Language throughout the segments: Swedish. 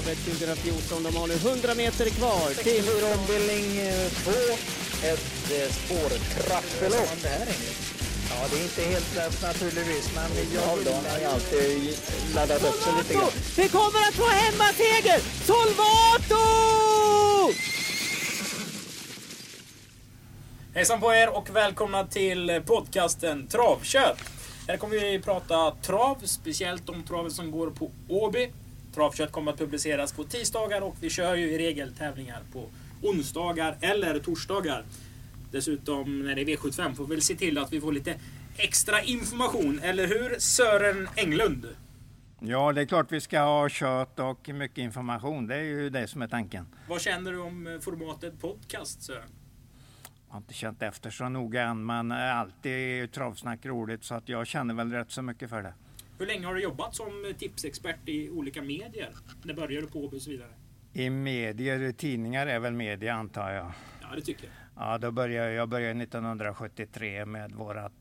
Travet 2014. De har nu 100 meter kvar till... 64 ombildning 2. Ett eh, spårtrappelopp. Ja, det är inte helt lätt naturligtvis, men jag har ju alltid laddat upp sig lite grann. Vi kommer att få hemmaseger! Solvato! Hejsan på er och välkomna till podcasten Travkött. Här kommer vi prata trav, speciellt om travet som går på Åby. Travkött kommer att publiceras på tisdagar och vi kör ju i regel tävlingar på onsdagar eller torsdagar. Dessutom när det är V75 får vi väl se till att vi får lite extra information, eller hur Sören Englund? Ja, det är klart vi ska ha kött och mycket information. Det är ju det som är tanken. Vad känner du om formatet podcast Sören? Jag har inte känt efter så noga än, men alltid är travsnack roligt så att jag känner väl rätt så mycket för det. Hur länge har du jobbat som tipsexpert i olika medier? När började du på Åby och så vidare? I medier, tidningar är väl media antar jag. Ja, det tycker jag. Ja, då började jag började 1973 med vårat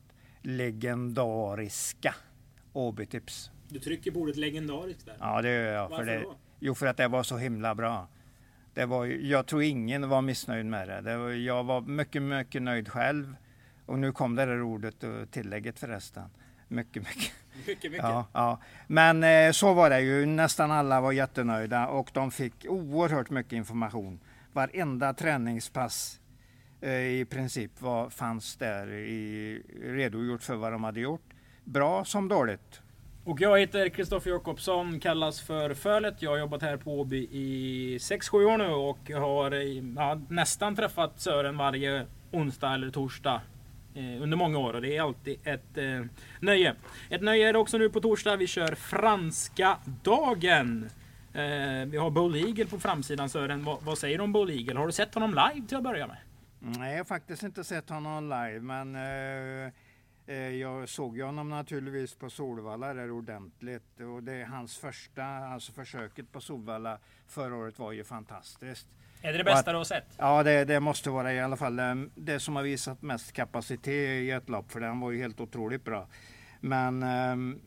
legendariska Åbytips. Du trycker på ordet legendariskt där. Ja, det gör jag. Varför för det, då? Jo, för att det var så himla bra. Det var, jag tror ingen var missnöjd med det. det var, jag var mycket, mycket nöjd själv. Och nu kom det där ordet och tillägget förresten. Mycket, mycket. Mycket, mycket. Ja, ja. Men eh, så var det ju. Nästan alla var jättenöjda och de fick oerhört mycket information. Varenda träningspass eh, i princip var, fanns där i, redogjort för vad de hade gjort. Bra som dåligt. Och jag heter Kristoffer Jakobsson, kallas för Fölet. Jag har jobbat här på Åby i 6-7 år nu och har eh, ja, nästan träffat Sören varje onsdag eller torsdag Eh, under många år och det är alltid ett eh, nöje. Ett nöje är det också nu på torsdag. Vi kör franska dagen. Eh, vi har Bull Eagle på framsidan Sören. Vad, vad säger du om Bull Eagle? Har du sett honom live till att börja med? Nej, jag har faktiskt inte sett honom live, men eh, eh, jag såg ju honom naturligtvis på Solvalla där ordentligt. Och det är hans första, alltså försöket på Solvalla förra året var ju fantastiskt. Är det det bästa bästa du har sett? Ja, det, det måste vara i alla fall det som har visat mest kapacitet i ett lopp, för den var ju helt otroligt bra. Men ehm,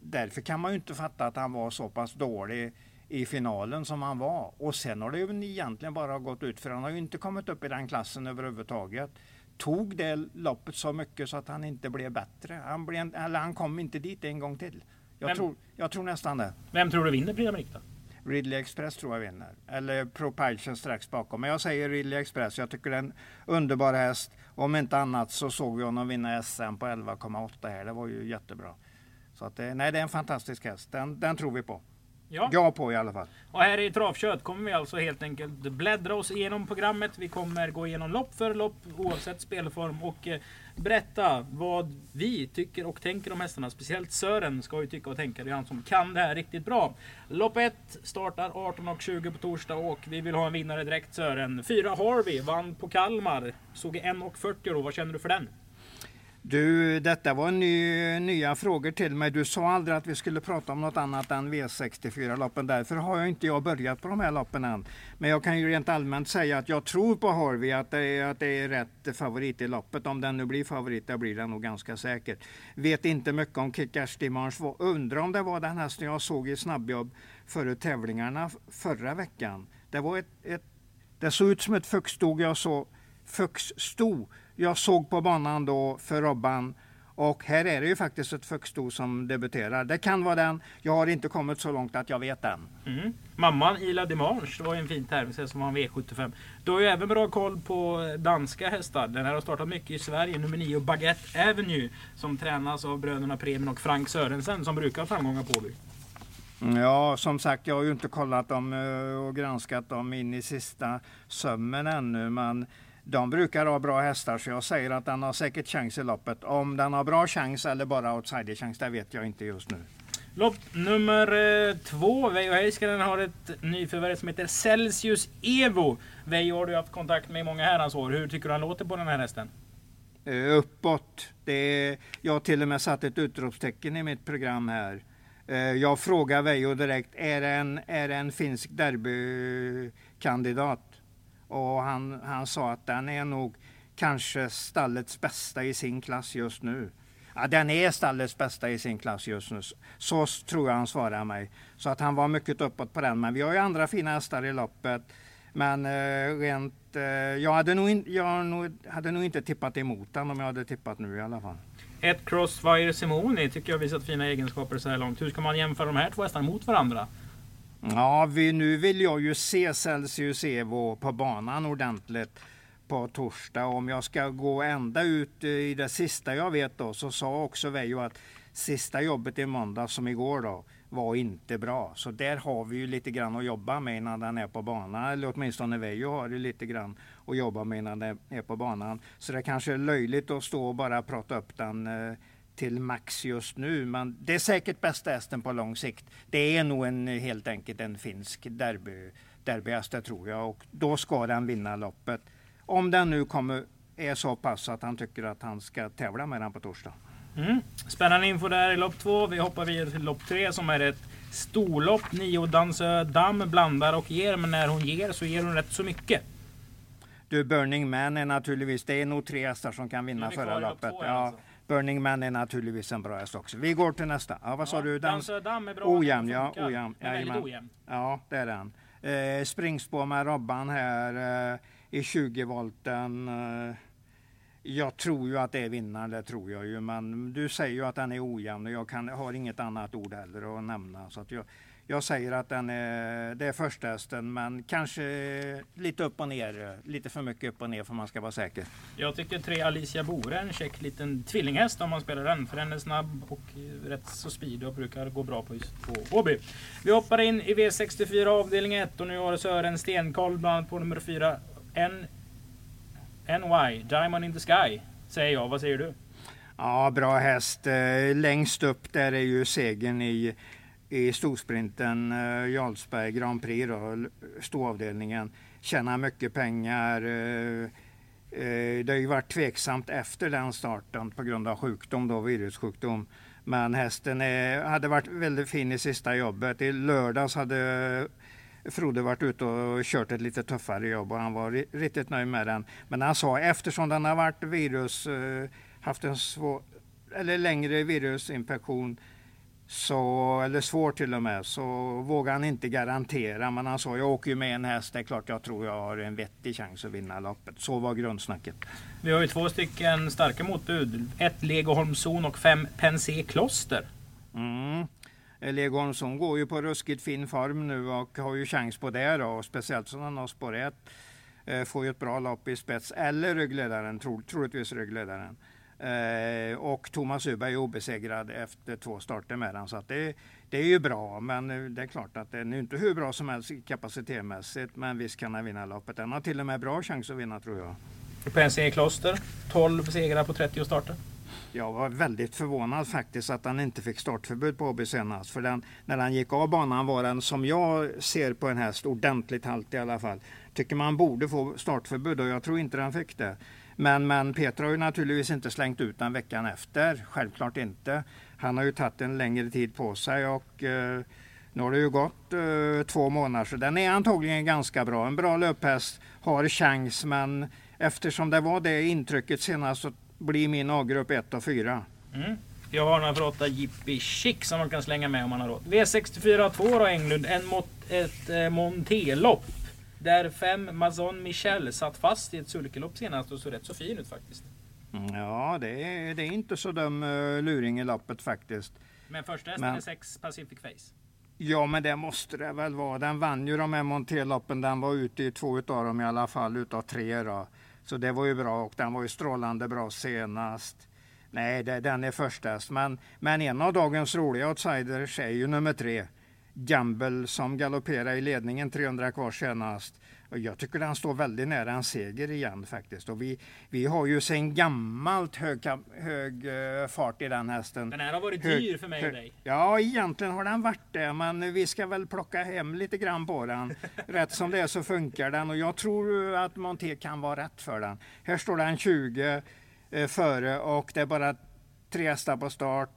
därför kan man ju inte fatta att han var så pass dålig i finalen som han var. Och sen har det ju egentligen bara gått ut för han har ju inte kommit upp i den klassen överhuvudtaget. Tog det loppet så mycket så att han inte blev bättre. Han, blev, eller han kom inte dit en gång till. Jag, Men- tror, jag tror nästan det. Vem tror du vinner Prix d'Amérique då? Ridley Express tror jag vinner. Eller Propulsion strax bakom. Men jag säger Ridley Express. Jag tycker det är en underbar häst. Om inte annat så såg vi honom vinna SM på 11,8 här. Det var ju jättebra. Så att det, nej, det är en fantastisk häst. Den, den tror vi på. Ja. Jag på i alla fall. Och här i Travkött kommer vi alltså helt enkelt bläddra oss igenom programmet. Vi kommer gå igenom lopp för lopp oavsett spelform och eh, berätta vad vi tycker och tänker om hästarna. Speciellt Sören ska ju tycka och tänka. Det är han som kan det här riktigt bra. Lopp 1 startar 18.20 på torsdag och vi vill ha en vinnare direkt Sören. 4 Harvey vann på Kalmar. Såg 1.40 då. Vad känner du för den? Du, detta var ny, nya frågor till mig. Du sa aldrig att vi skulle prata om något annat än V64-loppen. Därför har jag inte jag börjat på de här loppen än. Men jag kan ju rent allmänt säga att jag tror på Harvey, att det är, att det är rätt favorit i loppet. Om den nu blir favorit, det blir den nog ganska säkert. Vet inte mycket om Kickers Dimanche. Undrar om det var den hästen jag såg i snabbjobb före tävlingarna förra veckan. Det var ett, ett det såg ut som ett fuxstog jag såg. Fuxsto jag såg på banan då för Robban. Och här är det ju faktiskt ett fuxsto som debuterar. Det kan vara den. Jag har inte kommit så långt att jag vet den. Mm. Mamman Ila Dimanche, det var ju en fin tävlingshäst som var en V75. Du har ju även bra koll på danska hästar. Den här har startat mycket i Sverige. Nummer 9 Baguette Avenue som tränas av bröderna Premin och Frank Sörensen som brukar ha framgångar på Åby. Ja, som sagt, jag har ju inte kollat dem eh, och granskat dem in i sista sömmen ännu. Men de brukar ha bra hästar så jag säger att den har säkert chans i loppet. Om den har bra chans eller bara outsiderchans, det vet jag inte just nu. Lopp nummer eh, två. Veijo Heiskanen har ett nyförvärv som heter Celsius Evo. Veijo har du haft kontakt med i många herrans år. Hur tycker du han låter på den här hästen? Eh, uppåt. Det jag har till och med satt ett utropstecken i mitt program här. Eh, jag frågar Veijo direkt, är det en, är det en finsk derbykandidat? Och han, han sa att den är nog kanske stallets bästa i sin klass just nu. Ja, den är stallets bästa i sin klass just nu. Så tror jag han svarade mig. Så att han var mycket uppåt på den. Men vi har ju andra fina hästar i loppet. Men eh, rent, eh, jag, hade nog in, jag nog, hade nog inte tippat emot den om jag hade tippat nu i alla fall. Ett Crossfire Simoni tycker jag visat fina egenskaper så här långt. Hur ska man jämföra de här två hästarna mot varandra? Ja, vi, nu vill jag ju se Celsius Evo på banan ordentligt på torsdag. Om jag ska gå ända ut eh, i det sista jag vet då så sa också Veijo att sista jobbet i måndag som igår då var inte bra. Så där har vi ju lite grann att jobba med innan den är på banan. Eller åtminstone Veijo har ju lite grann att jobba med innan den är på banan. Så det kanske är löjligt att stå och bara prata upp den eh, till max just nu. Men det är säkert bästa hästen på lång sikt. Det är nog en, helt enkelt en finsk derby, derbyhäst, det tror jag. Och då ska den vinna loppet. Om den nu kommer, är så pass att han tycker att han ska tävla med den på torsdag. Mm. Spännande info där i lopp två. Vi hoppar vidare till lopp tre som är ett storlopp. Nio Dansö Damm blandar och ger, men när hon ger så ger hon rätt så mycket. Du, Burning Man är naturligtvis, det är nog tre hästar som kan vinna förra loppet. Två, ja, alltså. Burning Man är naturligtvis en bra häst också. Vi går till nästa. Ja, vad sa Ja, du? Dansö Damm är bra. Ojämn, ja. Ojämn. Är väldigt ojämn. Ja, det är den. Eh, springspår med Robban här eh, i 20 volten. Eh, jag tror ju att det är vinnaren, det tror jag ju. Men du säger ju att den är ojämn och jag kan, har inget annat ord heller att nämna. Så att jag, jag säger att den är, det är första hästen, men kanske lite upp och ner. Lite för mycket upp och ner för man ska vara säker. Jag tycker tre Alicia Bore är en check liten tvillinghäst om man spelar den. För den är snabb och rätt så speedig och brukar gå bra på just på Åby. Vi hoppar in i V64 avdelning 1 och nu har Sören Stenkoll bland annat på nummer 4. N NY, Diamond in the Sky, säger jag. Vad säger du? Ja, bra häst. Eh, Längst upp där är ju segern i, i storsprinten eh, Jarlsberg Grand Prix, då, storavdelningen. Tjänar mycket pengar. eh, eh, Det har ju varit tveksamt efter den starten på grund av sjukdom, då, virussjukdom. Men hästen är, hade varit väldigt fin i sista jobbet. I lördags hade Frode varit ute och kört ett lite tuffare jobb och han var riktigt nöjd med den. Men han sa eftersom den har varit virus, eh, haft en svår, eller längre virusinfektion, så, eller svår till och med, så vågar han inte garantera. Men han sa jag åker ju med en häst, det är klart jag tror jag har en vettig chans att vinna loppet. Så var grundsnacket. Vi har ju två stycken starka motbud. Ett Legoholmszon och fem Pensé Kloster. Mm. Lego Holmsson går ju på ruskigt fin form nu och har ju chans på det då. Och speciellt som han har spår ett. Eh, får ju ett bra lopp i spets eller ryggledaren, tro, troligtvis ryggledaren. Eh, och Thomas Uberg är obesegrad efter två starter med den. Så det, det är ju bra, men eh, det är klart att den är inte hur bra som helst kapacitetmässigt. Men visst kan han vinna loppet. Den har till och med bra chans att vinna tror jag. Pensé Kloster, 12 segrar på 30 starter. Jag var väldigt förvånad faktiskt att han inte fick startförbud på Åby senast. För den, när han gick av banan var den som jag ser på en häst ordentligt halt i alla fall. Tycker man borde få startförbud och jag tror inte den fick det. Men, men Peter har ju naturligtvis inte slängt ut den veckan efter. Självklart inte. Han har ju tagit en längre tid på sig och eh, nu har det ju gått eh, två månader så den är antagligen ganska bra. En bra löphäst, har chans men eftersom det var det intrycket senast så blir min A-grupp 1 och 4. Mm. Jag har några för 8 Jippi Chic som man kan slänga med om man har råd. V64 2 då Englund, en mot, ett eh, Montelopp. Där fem Mazon Michel satt fast i ett sulkelopp senast och såg rätt så fin ut faktiskt. Mm, Ja, det är, det är inte så dum uh, luring i loppet faktiskt. Men första hästen är 6 Pacific Face. Ja, men det måste det väl vara. Den vann ju de här monterloppen. Den var ute i två utav dem i alla fall, utav tre då. Så det var ju bra och den var ju strålande bra senast. Nej, det, den är förstast. Men, men en av dagens roliga outsiders är ju nummer tre. Gamble som galopperar i ledningen 300 kvar senast. Och jag tycker den står väldigt nära en seger igen faktiskt. Och vi, vi har ju sen gammalt hög, hög eh, fart i den hästen. Den här har varit Hög- dyr för mig och dig. Ja, egentligen har den varit det, men vi ska väl plocka hem lite grann på den. Rätt som det är så funkar den och jag tror att Monté kan vara rätt för den. Här står den 20 eh, före och det är bara tre hästar på start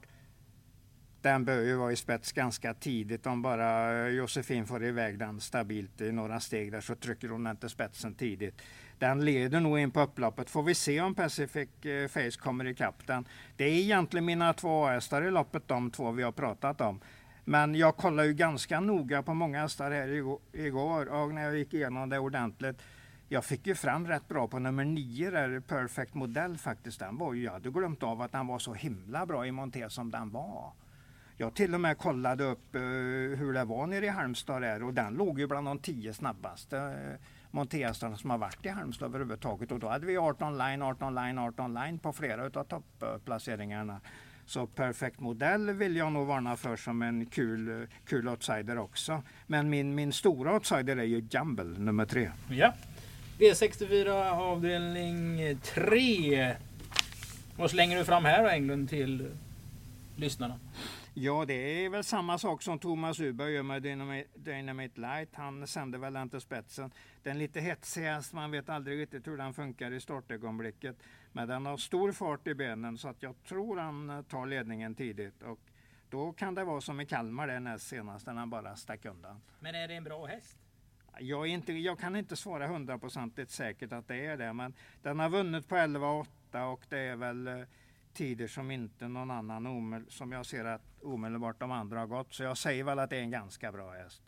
den bör ju vara i spets ganska tidigt. Om bara eh, Josefin får iväg den stabilt i några steg där så trycker hon den till spetsen tidigt. Den leder nog in på upploppet. Får vi se om Pacific eh, Face kommer ikapp den. Det är egentligen mina två hästar i loppet, de två vi har pratat om. Men jag kollade ju ganska noga på många hästar här igår och när jag gick igenom det ordentligt. Jag fick ju fram rätt bra på nummer nio där, Perfect Modell faktiskt. Den var ju, jag hade glömt av att den var så himla bra i monté som den var. Jag till och med kollade upp eh, hur det var nere i Halmstad där och den låg ju bland de tio snabbaste uh, som har varit i Halmstad överhuvudtaget. Och då hade vi 18 line, 18 line, 18 line på flera av topplaceringarna. Så Perfect Modell vill jag nog varna för som en kul, kul outsider också. Men min, min stora outsider är ju Jumble nummer tre. Ja. V64 avdelning 3. Vad slänger du fram här då Englund till lyssnarna? Ja, det är väl samma sak som Thomas Uberg gör med Dynamite, Light. Han sänder väl den till spetsen. Den lite hetsigast, man vet aldrig riktigt hur den funkar i startögonblicket. Men den har stor fart i benen så att jag tror han tar ledningen tidigt. Och då kan det vara som i Kalmar det näst senast när han bara stack undan. Men är det en bra häst? Jag, inte, jag kan inte svara hundraprocentigt säkert att det är det, men den har vunnit på 11,8 och det är väl eh, tider som inte någon annan omel, som jag ser att omedelbart de andra har gått. Så jag säger väl att det är en ganska bra häst.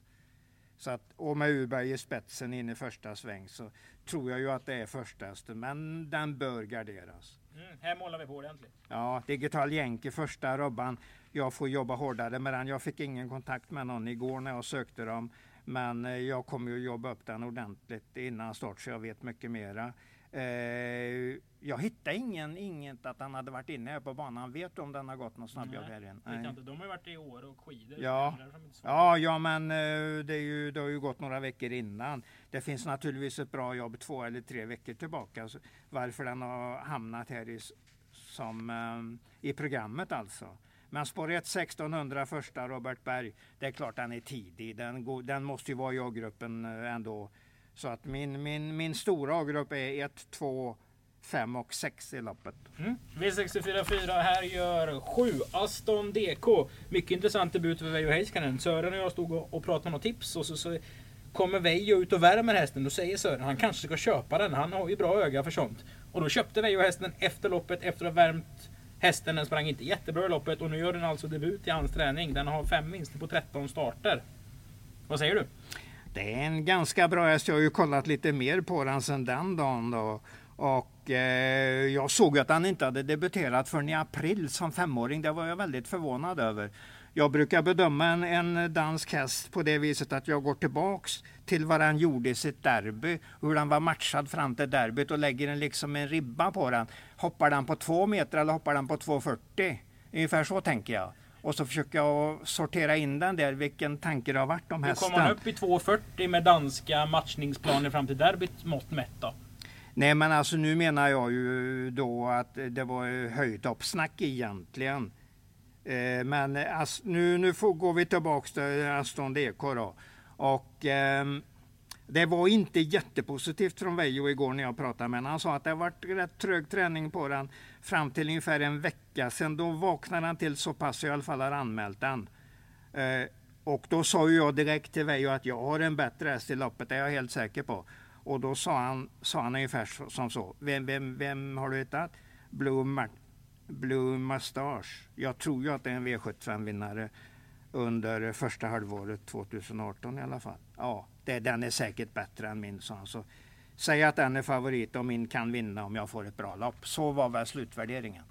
Så att, och med Uberg i spetsen in i första sväng så tror jag ju att det är första hästen, men den bör garderas. Mm, här målar vi på ordentligt. Ja, Digital Yankee första Robban. Jag får jobba hårdare med den. Jag fick ingen kontakt med någon igår när jag sökte dem. Men eh, jag kommer ju jobba upp den ordentligt innan start så jag vet mycket mera. Eh, jag hittade ingen, inget att han hade varit inne här på banan. Vet du om den har gått någon snabbjobb här igen? Nej. Inte. De har varit i år och skidor. Ja, ja, ja men eh, det, är ju, det har ju gått några veckor innan. Det finns naturligtvis ett bra jobb två eller tre veckor tillbaka. varför den har hamnat här i, som, i programmet alltså. Men spår 1 1600 första Robert Berg, det är klart den är tidig. Den, går, den måste ju vara i A-gruppen eh, ändå. Så att min, min, min stora A-grupp är 1, 2, 5 och 6 i loppet. Mm. V64 4 här gör 7 Aston DK. Mycket intressant debut för Veijo Heiskanen. Sören och jag stod och, och pratade om något tips och så, så kommer Veijo ut och värmer hästen. Då säger Sören han kanske ska köpa den. Han har ju bra öga för sånt. Och då köpte Veijo hästen efter loppet efter att ha värmt hästen. Den sprang inte jättebra i loppet och nu gör den alltså debut i hans träning. Den har fem vinster på 13 starter. Vad säger du? Det är en ganska bra häst. Jag har ju kollat lite mer på den sedan den dagen. Då. Och eh, jag såg att han inte hade debuterat förrän i april som femåring. Det var jag väldigt förvånad över. Jag brukar bedöma en, en dansk häst på det viset att jag går tillbaks till vad han gjorde i sitt derby, hur han var matchad fram till derbyt och lägger en, liksom en ribba på den. Hoppar den på två meter eller hoppar den på 2,40? Ungefär så tänker jag. Och så försöker jag sortera in den där, vilken tanke det har varit om hästen. Hur kom han upp i 2,40 med danska matchningsplaner fram till derbyt mått mätt då? Nej men alltså nu menar jag ju då att det var höjdhoppsnack egentligen. Eh, men eh, nu, nu får, går vi tillbaks till Aston DK då. Och eh, det var inte jättepositivt från Veijo igår när jag pratade med honom. Han sa att det har varit rätt trög träning på den fram till ungefär en vecka sedan. Då vaknade han till så pass i alla fall har anmält den. Eh, och då sa jag direkt till Veijo att jag har en bättre häst i loppet, det är jag helt säker på. Och då sa han, sa han ungefär som så. Vem, vem, vem har du hittat? Blue, Blue Mustache. Jag tror ju att det är en V75-vinnare under första halvåret 2018 i alla fall. Ja, det, den är säkert bättre än min, sa han. Så säg att den är favorit och min kan vinna om jag får ett bra lopp. Så var väl slutvärderingen.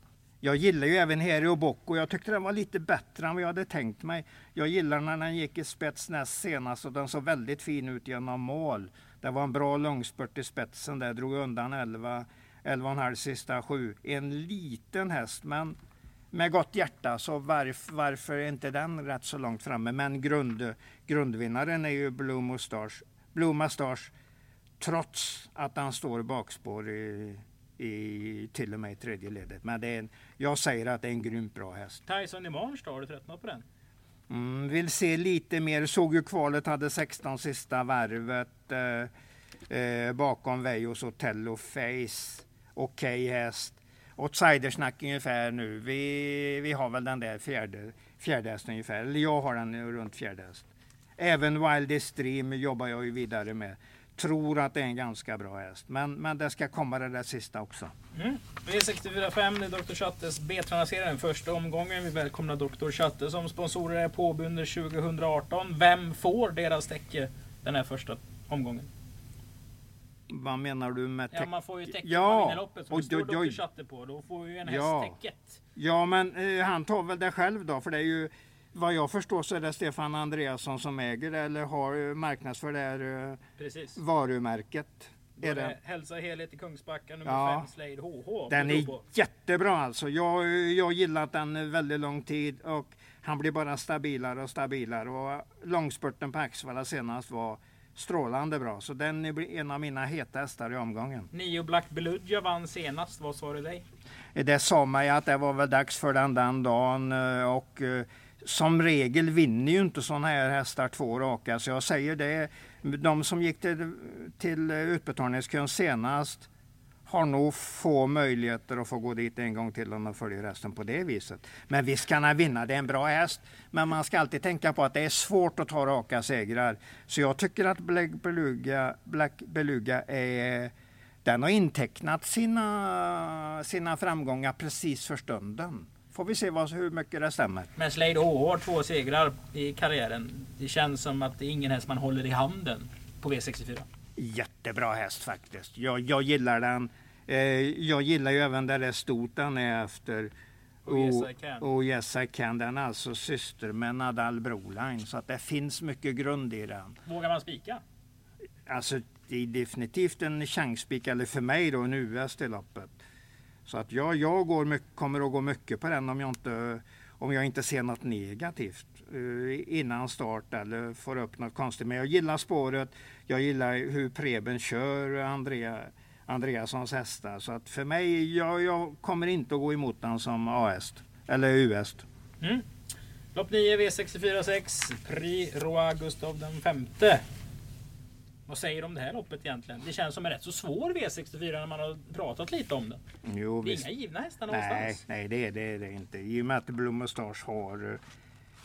Jag gillar ju även Heri och Bocco. Jag tyckte den var lite bättre än vad jag hade tänkt mig. Jag gillar när den gick i spets näst senast och den såg väldigt fin ut genom mål. Det var en bra långspurt i spetsen där, drog undan 11, 11,5 sista sju. En liten häst men med gott hjärta, så varf, varför är inte den rätt så långt framme? Men grund, grundvinnaren är ju Blue Mustache, Blue Mustache trots att han står bakspår i, i, till och med i tredje ledet. Men det är en, jag säger att det är en grymt bra häst. Tyson Demange då, har du tröttnat på den? Mm, vill se lite mer. Såg ju kvalet, hade 16 sista varvet eh, eh, bakom Vejos Otello Face. Okej okay häst. Outsidersnack ungefär nu. Vi, vi har väl den där fjärde, fjärde hästen ungefär. Eller jag har den runt fjärde häst. Även Wildest Dream jobbar jag ju vidare med. Tror att det är en ganska bra häst. Men, men det ska komma det där sista också. Mm. V645, det är Dr. Chattes B-tränarserie, den första omgången. Vi välkomnar Dr. Chatte som sponsorer är på under 2018. Vem får deras täcke den här första omgången? Vad menar du med Ja, man får ju täcke Ja. på vinnerloppet som Oj, det står oj, oj. På. Då får ju en Ja. häst täcket. Ja, men eh, han tar väl det själv då, för det är ju vad jag förstår så är det Stefan Andreasson som äger det eller har eh, marknadsför det här eh, Precis. varumärket. Är det? Hälsa Helhet i Kungsbacka nummer Ja. 5 Slade HH. Den är jättebra alltså. Jag jag har gillat den väldigt lång tid och han blir bara stabilare och stabilare. Och långspurten på Axevalla senast var strålande bra. Så den är en av mina heta hästar i omgången. Nio Black Beludja vann senast. Vad sa du dig? Det sa mig att det var väl dags för den den dagen eh, och eh, som regel vinner ju inte sådana här hästar två raka. Så jag säger det, de som gick till, till utbetalningskön senast har nog få möjligheter att få gå dit en gång till om de följer hästen på det viset. Men visst kan han vinna, det är en bra häst. Men man ska alltid tänka på att det är svårt att ta raka segrar. Så jag tycker att Black Beluga, Black Beluga är den har intecknat sina, sina framgångar precis för stunden. Får vi se vad, hur mycket det stämmer. Men Slade HH har två segrar i karriären. Det känns som att det är ingen häst man håller i handen på V64. Jättebra häst faktiskt. Jag, jag gillar den. Eh, jag gillar ju även där det är stort den är efter. Och Yes I Can. och Yes I Can. Den är alltså syster med Nadal Broline. Så att det finns mycket grund i den. Vågar man spika? Alltså det är definitivt en chanspik, eller för mig då en US i loppet. Så att jag, jag går mycket, kommer att gå mycket på den om jag inte, om jag inte ser något negativt eh, innan start eller får upp något konstigt. Men jag gillar spåret, jag gillar hur Preben kör Andrea, Andreassons hästar. Så att för mig, jag, jag kommer inte att gå emot den som A-häst eller U-häst. Mm. Lopp 9 V64 6. Prix Roi Gustav den femte. Vad säger du om det här loppet egentligen? Det känns som en rätt så svår V64 när man har pratat lite om den. Jo, Det är visst. inga givna hästar Nej, någonstans. nej det är det, är det inte. I och med att Blue Mustache har eh,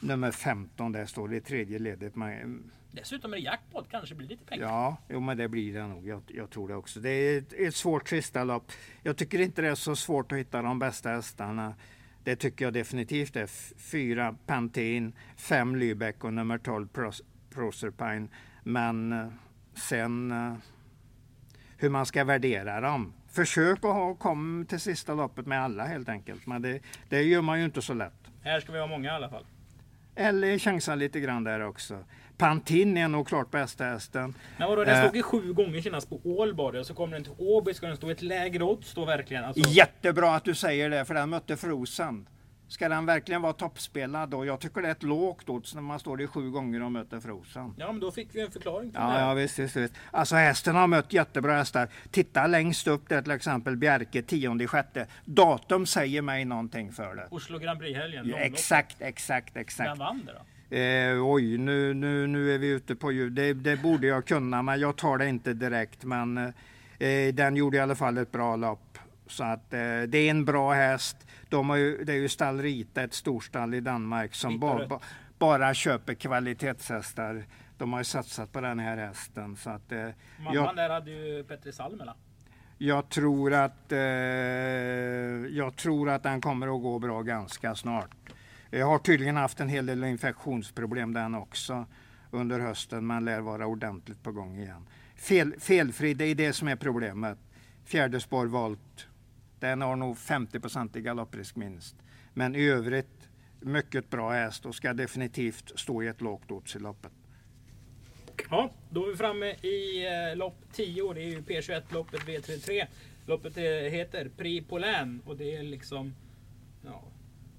nummer 15 där står det i tredje ledet. Man, Dessutom är det jackpot, kanske blir lite pengar. ja, jo, men det blir det nog. Jag, jag tror det också. Det är ett, ett svårt sista lopp. Jag tycker inte det är så svårt att hitta de bästa hästarna. Det tycker jag definitivt är. Fyra Pantene, fem Lübeck och nummer 12 Pros- Proserpine. Men eh, sen eh, hur man ska värdera dem. Försök att ha, kom till sista loppet med alla helt enkelt. Men det, det gör man ju inte så lätt. Här ska vi ha många i alla fall. Eller chansa lite grann där också. Pantin är nog klart bästa hästen. Men vadå, den Eh. stod ju sju gånger senast på Ålborg och så kommer den till Åby. Ska den stå i ett lägre odds då verkligen? Alltså, Jättebra att du säger det, för den mötte Frozen. Ska den verkligen vara toppspelad då? Jag tycker det är ett lågt odds när man står i sju gånger och möter Frozen. Ja, men då fick vi en förklaring till det Ja, här. ja visst, visst, visst. Alltså hästen har mött jättebra hästar. Titta längst upp där till exempel Bjerke, tionde i sjätte. Datum säger mig någonting för det. Oslo Grand Prix-helgen. Ja, exakt, exakt, exakt. Vem vann det då? Eh, oj, nu, nu, nu är vi ute på ljud. Det, det borde jag kunna, men jag tar det inte direkt. Men eh, den gjorde i alla fall ett bra lopp. Så att eh, det är en bra häst. De har ju, det är ju stall Rita, ett storstall i Danmark som ba, ba, bara köper kvalitetshästar. De har ju satsat på den här hästen. Så att, eh, Mamman jag, där hade ju Petri Salmela. jag, tror att, eh, jag tror att den kommer att gå bra ganska snart. Jag har tydligen haft en hel del infektionsproblem den också under hösten men lär vara ordentligt på gång igen. Fel, felfri, det är det som är problemet. Fjärde spår volt. Den har nog 50% i galopprisk minst. Men i övrigt mycket bra häst och ska definitivt stå i ett lågt odds i loppet. Ja, då är vi framme i eh, lopp 10. Det är ju P21-loppet V33. Loppet eh, heter Prix Polän och det är liksom ja,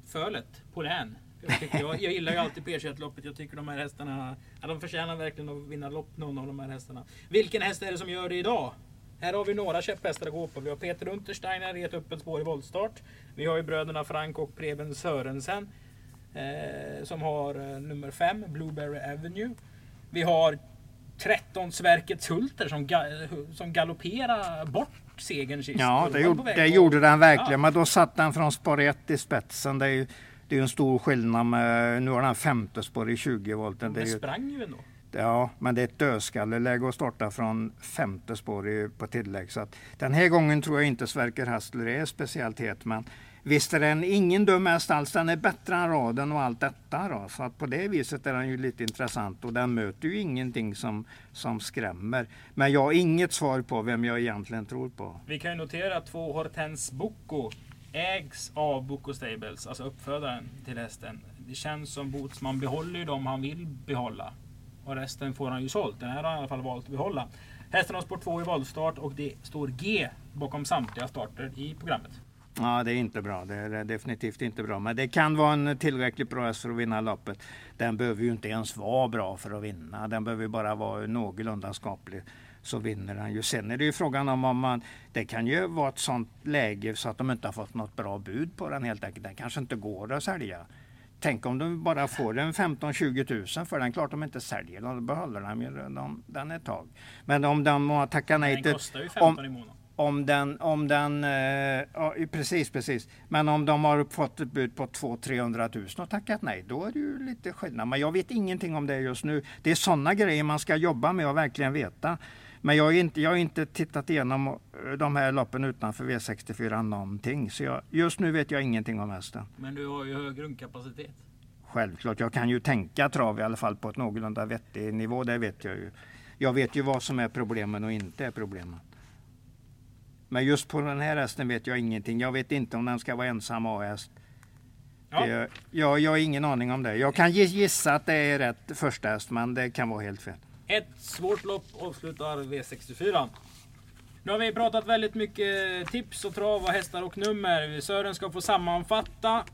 fölet Polän. Jag, tycker, jag, jag gillar ju alltid P21-loppet. Jag tycker de här hästarna, ja, de förtjänar verkligen att vinna lopp någon av de här hästarna. Vilken häst är det som gör det idag? Här har vi några käpphästar att gå på. Vi har Peter Untersteiner i ett öppet spår i voltstart. Vi har ju bröderna Frank och Preben Sörensen. Eh, som har eh, nummer 5, Blueberry Avenue. Vi har 13 Sverkets Hulter som, ga, som galopperar bort segern sist. Ja, det, gjorde, det gjorde den verkligen. Ja. Men då satt den från spår 1 i spetsen. Det är ju det är en stor skillnad med, nu har den femte spår i 20 volt. Det, Det ju, sprang ju ändå. ja, men det är ett dödskalleläge att starta från femte spår i, på tillägg. Så att den här gången tror jag inte Sverker Hustler är speciellt het. Men visst är den ingen dum häst alls. Den är bättre än raden och allt detta. Då. Så att på det viset är den ju lite intressant och den möter ju ingenting som, som skrämmer. Men jag har inget svar på vem jag egentligen tror på. Vi kan ju notera att två Hortens Bocco ägs av Bocco Stables, alltså uppfödaren till hästen. Det känns som Botsman behåller ju dem han vill behålla. Och resten får han ju sålt. Den här har han i alla fall valt att behålla. Hästen har spår 2 i valstart och det står G bakom samtliga starter i programmet. Ja, det är inte bra. Det är definitivt inte bra. Men det kan vara en tillräckligt bra häst för att vinna loppet. Den behöver ju inte ens vara bra för att vinna. Den behöver bara vara någorlunda skaplig så vinner den ju. Sen är det ju frågan om, om man... Det kan ju vara ett sånt läge så att de inte har fått något bra bud på den helt enkelt. Den kanske inte går att sälja. Tänk om de bara får en 15-20 tusen för den. Klart de inte säljer den. Då behåller de den, den ett tag. Men om de har tackat nej Den till... kostar ju 15 om- i månaden. Om den, om den, eh, ja, precis, precis. Men om de har fått ett bud på 200-300 000 och tackat nej, då är det ju lite skillnad. Men jag vet ingenting om det just nu. Det är sådana grejer man ska jobba med och verkligen veta. Men jag har inte, jag har inte tittat igenom eh, de här loppen utanför V64 någonting. Så jag, just nu vet jag ingenting om hästen. Men du har ju hög grundkapacitet. Självklart, jag kan ju tänka trav i alla fall på ett någorlunda vettig nivå, det vet jag ju. Jag vet ju vad som är problemen och inte är problemen. Men just på den här hästen vet jag ingenting. Jag vet inte om den ska vara ensam A-häst. Ja. Jag, jag har ingen aning om det. Jag kan gi- gissa att det är rätt första häst, men det kan vara helt fel. Ett svårt lopp avslutar V64. Nu har vi pratat väldigt mycket tips och trav och hästar och nummer. Sören ska få sammanfatta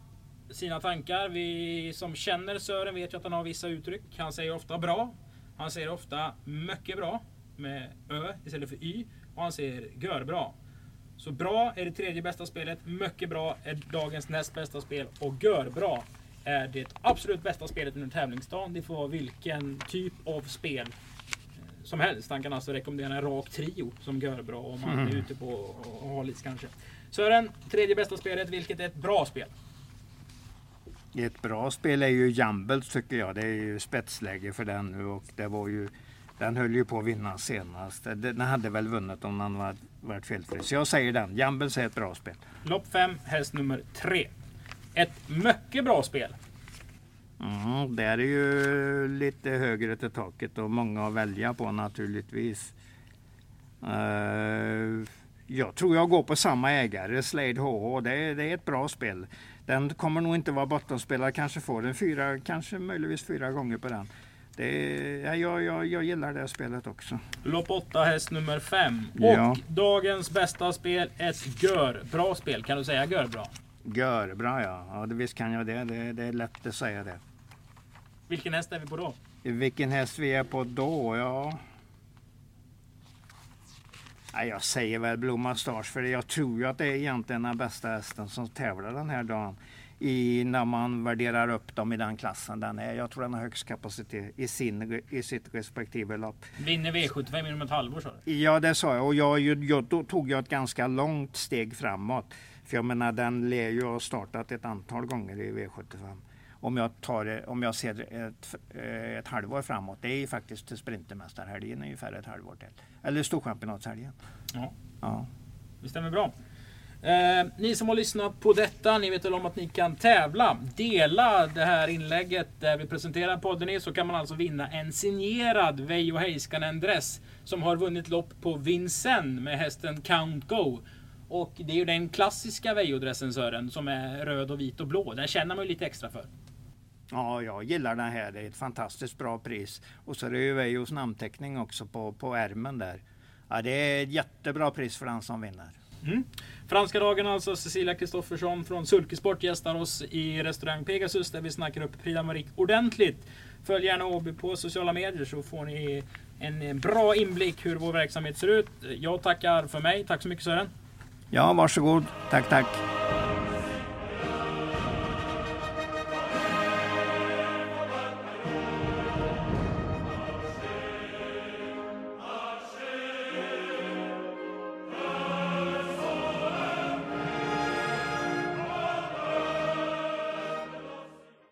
sina tankar. Vi som känner Sören vet ju att han har vissa uttryck. Han säger ofta bra. Han säger ofta mycket bra med Ö istället för Y. Och han säger gör bra. Så bra är det tredje bästa spelet. Mycket bra är dagens näst bästa spel. Och gör bra är det absolut bästa spelet under tävlingsdagen. Det får vara vilken typ av spel eh, som helst. Han kan alltså rekommendera en rak trio som gör bra om man är ute på halis kanske. Sören, tredje bästa spelet, vilket är ett bra spel. Ett bra spel är ju Jumbles tycker jag. Det är ju spetsläge för den nu och det var ju den höll ju på att vinna senast. Den hade väl vunnit om den var, varit felfri. Så jag säger den. Jumbles är ett bra spel. Lopp 5, häst nummer 3. Ett mycket bra spel. Mm, där är ju lite högre till taket och många att välja på naturligtvis. Eh, jag tror jag går på samma ägare, Slade HH. Det, det är ett bra spel. Den kommer nog inte vara bottenspelare, kanske får en fyra, kanske möjligtvis fyra gånger på den. Det ja, jag, jag, jag gillar det spelet också. Lopp 8, häst nummer 5. Och Ja. dagens bästa spel, ett gör bra spel. Kan du säga gör bra? Gör bra ja. ja det, visst kan jag det. det. Det är lätt att säga det. Vilken häst är vi på då? Vilken häst vi är på då? Ja. Nej, jag säger väl Blue Mustache för jag tror ju att det är egentligen den bästa hästen som tävlar den här dagen. I, när man värderar upp dem i den klassen den är. Jag tror den har högst kapacitet i, sin, i sitt respektive lopp. Vinner V75 inom ett halvår sa du? Ja, det sa jag. Och jag, jag, då tog jag ett ganska långt steg framåt. För jag menar, den lär ju ha startat ett antal gånger i V75. Om jag, tar, om jag ser ett, eh, ett halvår framåt. Det är ju faktiskt till Sprintermästarhelgen ungefär ett halvår till. Eller Storchampionatshelgen. Ja. Ja. Det stämmer bra. Eh, ni som har lyssnat på detta, ni vet väl om att ni kan tävla. Dela det här inlägget där vi presenterar podden i så kan man alltså vinna en signerad Veijo Heiskanen dress som har vunnit lopp på Vincennes med hästen Count Go. Och det är ju den klassiska Veijo-dressen Sören som är röd och vit och blå. Den känner man ju lite extra för. ja, jag gillar den här. Det är ett fantastiskt bra pris. Och så är det ju Veijos namnteckning också på, på ärmen där. Ja, det är ett jättebra pris för den som vinner. Mm. Franska dagen alltså. Cecilia Kristoffersson från Sulkesport gästar oss i restaurang Pegasus där vi snackar upp Prix d'Amérique ordentligt. Följ gärna Åby på sociala medier så får ni en eh, bra inblick hur vår verksamhet ser ut. Jag tackar för mig. Tack så mycket Sören. Ja, varsågod. Tack, tack.